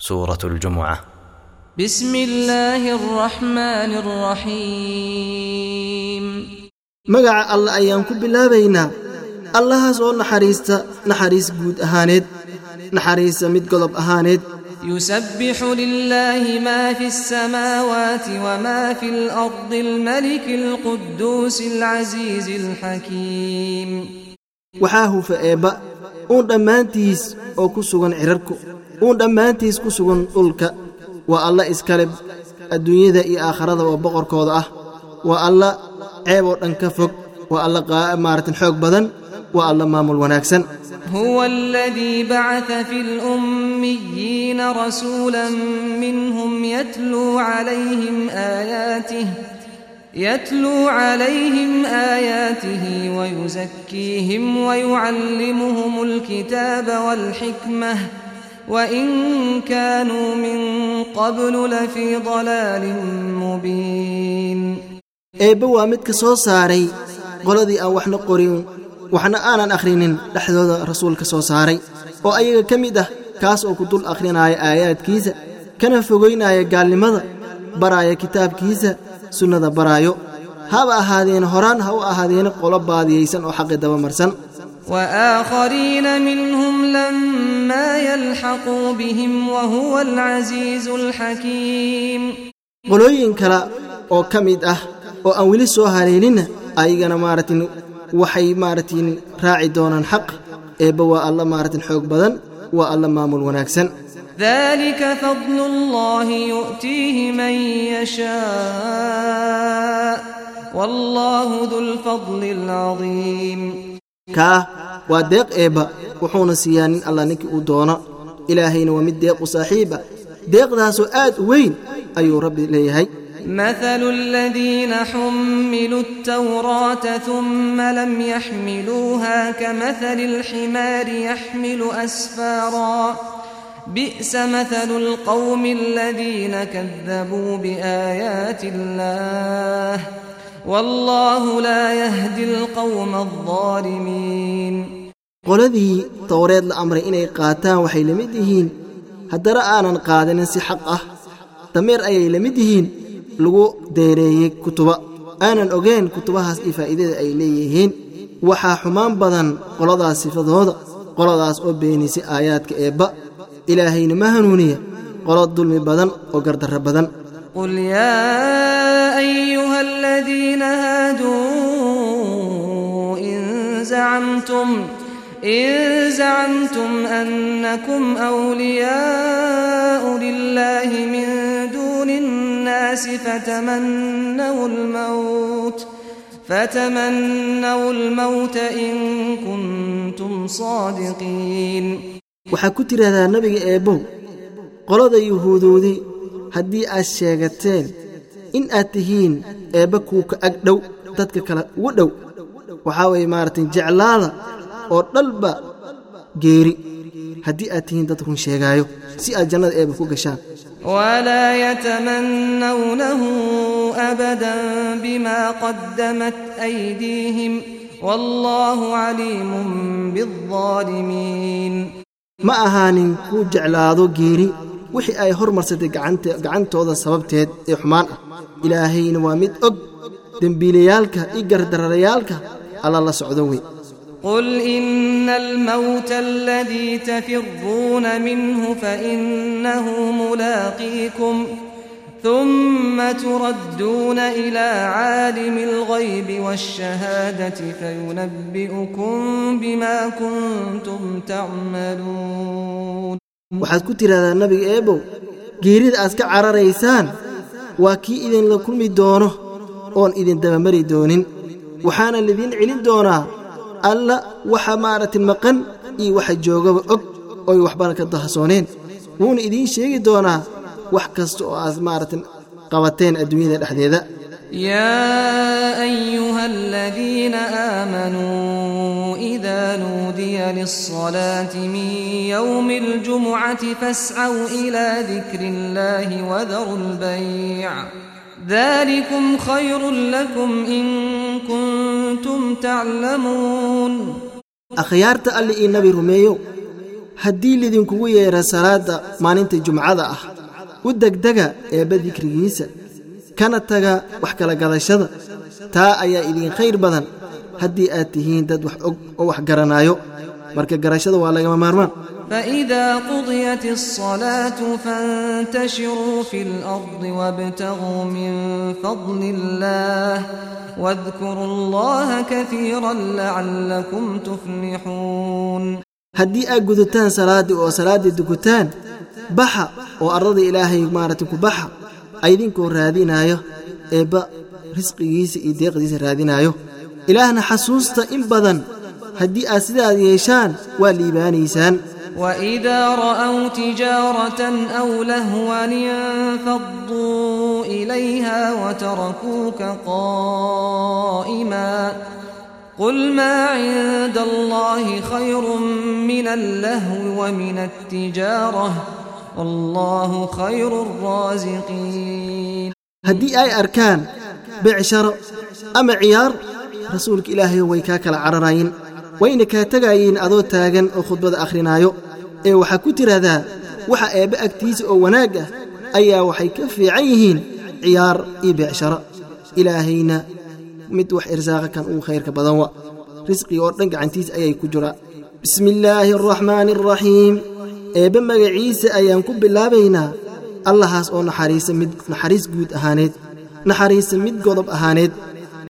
سورة الجمعة بسم الله الرحمن الرحيم magaca alla ayaan ku bilaabaynaa allahaas oo naxariista naxariis guud ahaaneed naxariisa mid godob ahaaneed يسبح لله ما في السماوات وما في الأرض الملك القدوس العزيز الحكيم waxaa hufa eebba uun dhammaantiis oo ku sugan cirarku uun dhammaantiis ku sugan dhulka waa alla iskale adduunyada iyo aakharada oo boqorkooda ah waa alla ceeb oo dhan ka fog waa alla maaratan xoog badan waa alla maamul wanaagsan هو الذي بعث في الأميين رسولا منهم يتلو عليهم آياته يتلو عليهم آياته ويزكيهم ويعلمهم الكتاب والحكمة وإن كانوا من قبل لفي ضلال مبين eebbe waa midka soo saaray qoladii aan waxna qorin waxna aanan akhrinin dhexdooda rasuulka soo saaray oo ayaga ka mid ah kaas oo ku dul akhrinaya aayaadkiisa kana fogaynaya gaalnimada baraaya kitaabkiisa sunnada baraayo haba ahaadeen horaan ha u ahaadeena qolo baadiyaysan oo xaqi dabamarsan وآخرين منهم لما يلحقوا بهم وهو العزيز الحكيم qolooyin kale oo ka mid ah oo aan weli soo haleelinna ayagana maaratin waxay maaratin raaci doonaan xaq eebba waa alla maaratin xoog badan waa alla maamul wanaagsan ذلك فضل الله يؤتيه من يشاء والله ذو الفضل العظيم kaa waa deeq eebba wuxuuna siiyaa nin alla ninkii uu doono ilaahayna waa mid deeq u saaxiib ah deeqdaasoo aad u weyn ayuu rabbi leeyahay مثل الذين حملوا التوراة ثم لم يحملوها كمثل الحمار يحمل أسفارا بئس مثل القوم الذين كذبوا بآيات الله qoladii towreed la amray inay qaataan waxay la mid yihiin haddana aanan qaadanin si xaq ah dameer ayay la mid yihiin lagu deereeyey kutuba. Aanan ogayn kutubahaas iyo faa'iidada ay leeyihiin. Waxaa xumaan badan qoladaas sifadooda qoladaas oo beenisay aayaadka eebba. Ilaahayna ma hanuuniya qolo dulmi badan oo gardarro badan. الذين هادوا إن زعمتم إن زعمتم أنكم أولياء لله من دون الناس فتمنوا الموت فتمنوا الموت إن كنتم صادقين waxaa ku tidhaahdaa nabiga eebbow qolada yuhuudoodii haddii aad sheegateen in aad tihiin eebba kuuka ag dhow dadka kale ugu dhow. Waxaa weeye maaragtay jeclaada oo dhalba geeri. Haddii aad tihiin dad run sheegaayo si aad jannada eebba ku gashaan. Walaa yatamannawnahu abadan bimaa qadamat aydiihim. Wallaahu caliimun biaalimiin ma ahaanin kuu jeclaado geeri wixii ay hormarsatay gacantooda sababteed ee xumaan ah. Ilaahayna waa mid og dembiilayaalka i gardararayaalka alla la socdo wey قل إن الموت الذي تفرون منه فإنه ملاقيكم ثم تردون إلى عالم الغيب والشهادة فينبئكم بما كنتم تعملون waxaad ku tidhaahdaa nebiga eebow geerida aad ka cararaysaan waa kii idinla kulmi doono oon idin dabamari doonin. Waxaana lidiin celin doonaa alla waxa maaragtay maqan iyo waxa joogaba og oy waxbana ka dahsooneen. Wuuna idiin sheegi doonaa wax kasta oo aad maaragtay qabateen adduunyada dhexdeeda يا أيها الذين آمنوا إذا نودي للصلاة من يوم الجمعة فاسعوا إلى ذكر الله وذروا البيع ذلكم خير لكم إن كنتم تعلمون akhyaarta alle iyo nebi rumeeyow haddii lidinkugu yeedha salaadda maalinta jumcada ah u degdega eebba dikrigiisa kana taga wax kala gadashada taa ayaa idin khayr badan haddii aad tihiin dad wax og oo wax garanaayo marka garashada waa lagama maarmaan فإذا قضيت الصلاة فانتشروا في الأرض وابتغوا من فضل الله واذكروا الله كثيرا لعلكم تفلحون haddii aad gudataan salaaddii oo salaaddii dukutaan baxa oo arrada ilaahay maaragtay ku baxa aydinkoo raadinaayo eebba risqigiisa iyo deeqdiisa raadinaayo ilaahna xasuusta in badan. Haddii aad sidaad yeeshaan waa liibaanaysaan. waidaa ra'ow tijaaratan aw lahwan infadduu ilayha watarakuuka qaa'ima قل ما عند الله خير من اللهو ومن التجارة والله خير الرازقين. هدي أي أركان بيع شرع عيار rasuulka ilaahay way kaa kala cararayin wayna kaa tegayiin adoo taagan oo khudbada akhrinaayo ee waxaa ku tidhaahdaa waxa eebbe agtiisa oo wanaag ah ayaa waxay ka fiican yihiin ciyaar iyo becsharo ilaahayna mid wax irsaaqa kan ugu khayrka badan wa. Risqiga oo dhan gacantiisa ayay ku jiraa bismi illaahi araxmaani araxiim eebbe magaciisa ayaan ku bilaabaynaa. Allahaas oo naxariisa mid naxariis guud ahaaneed. Naxariisa mid godob ahaaneed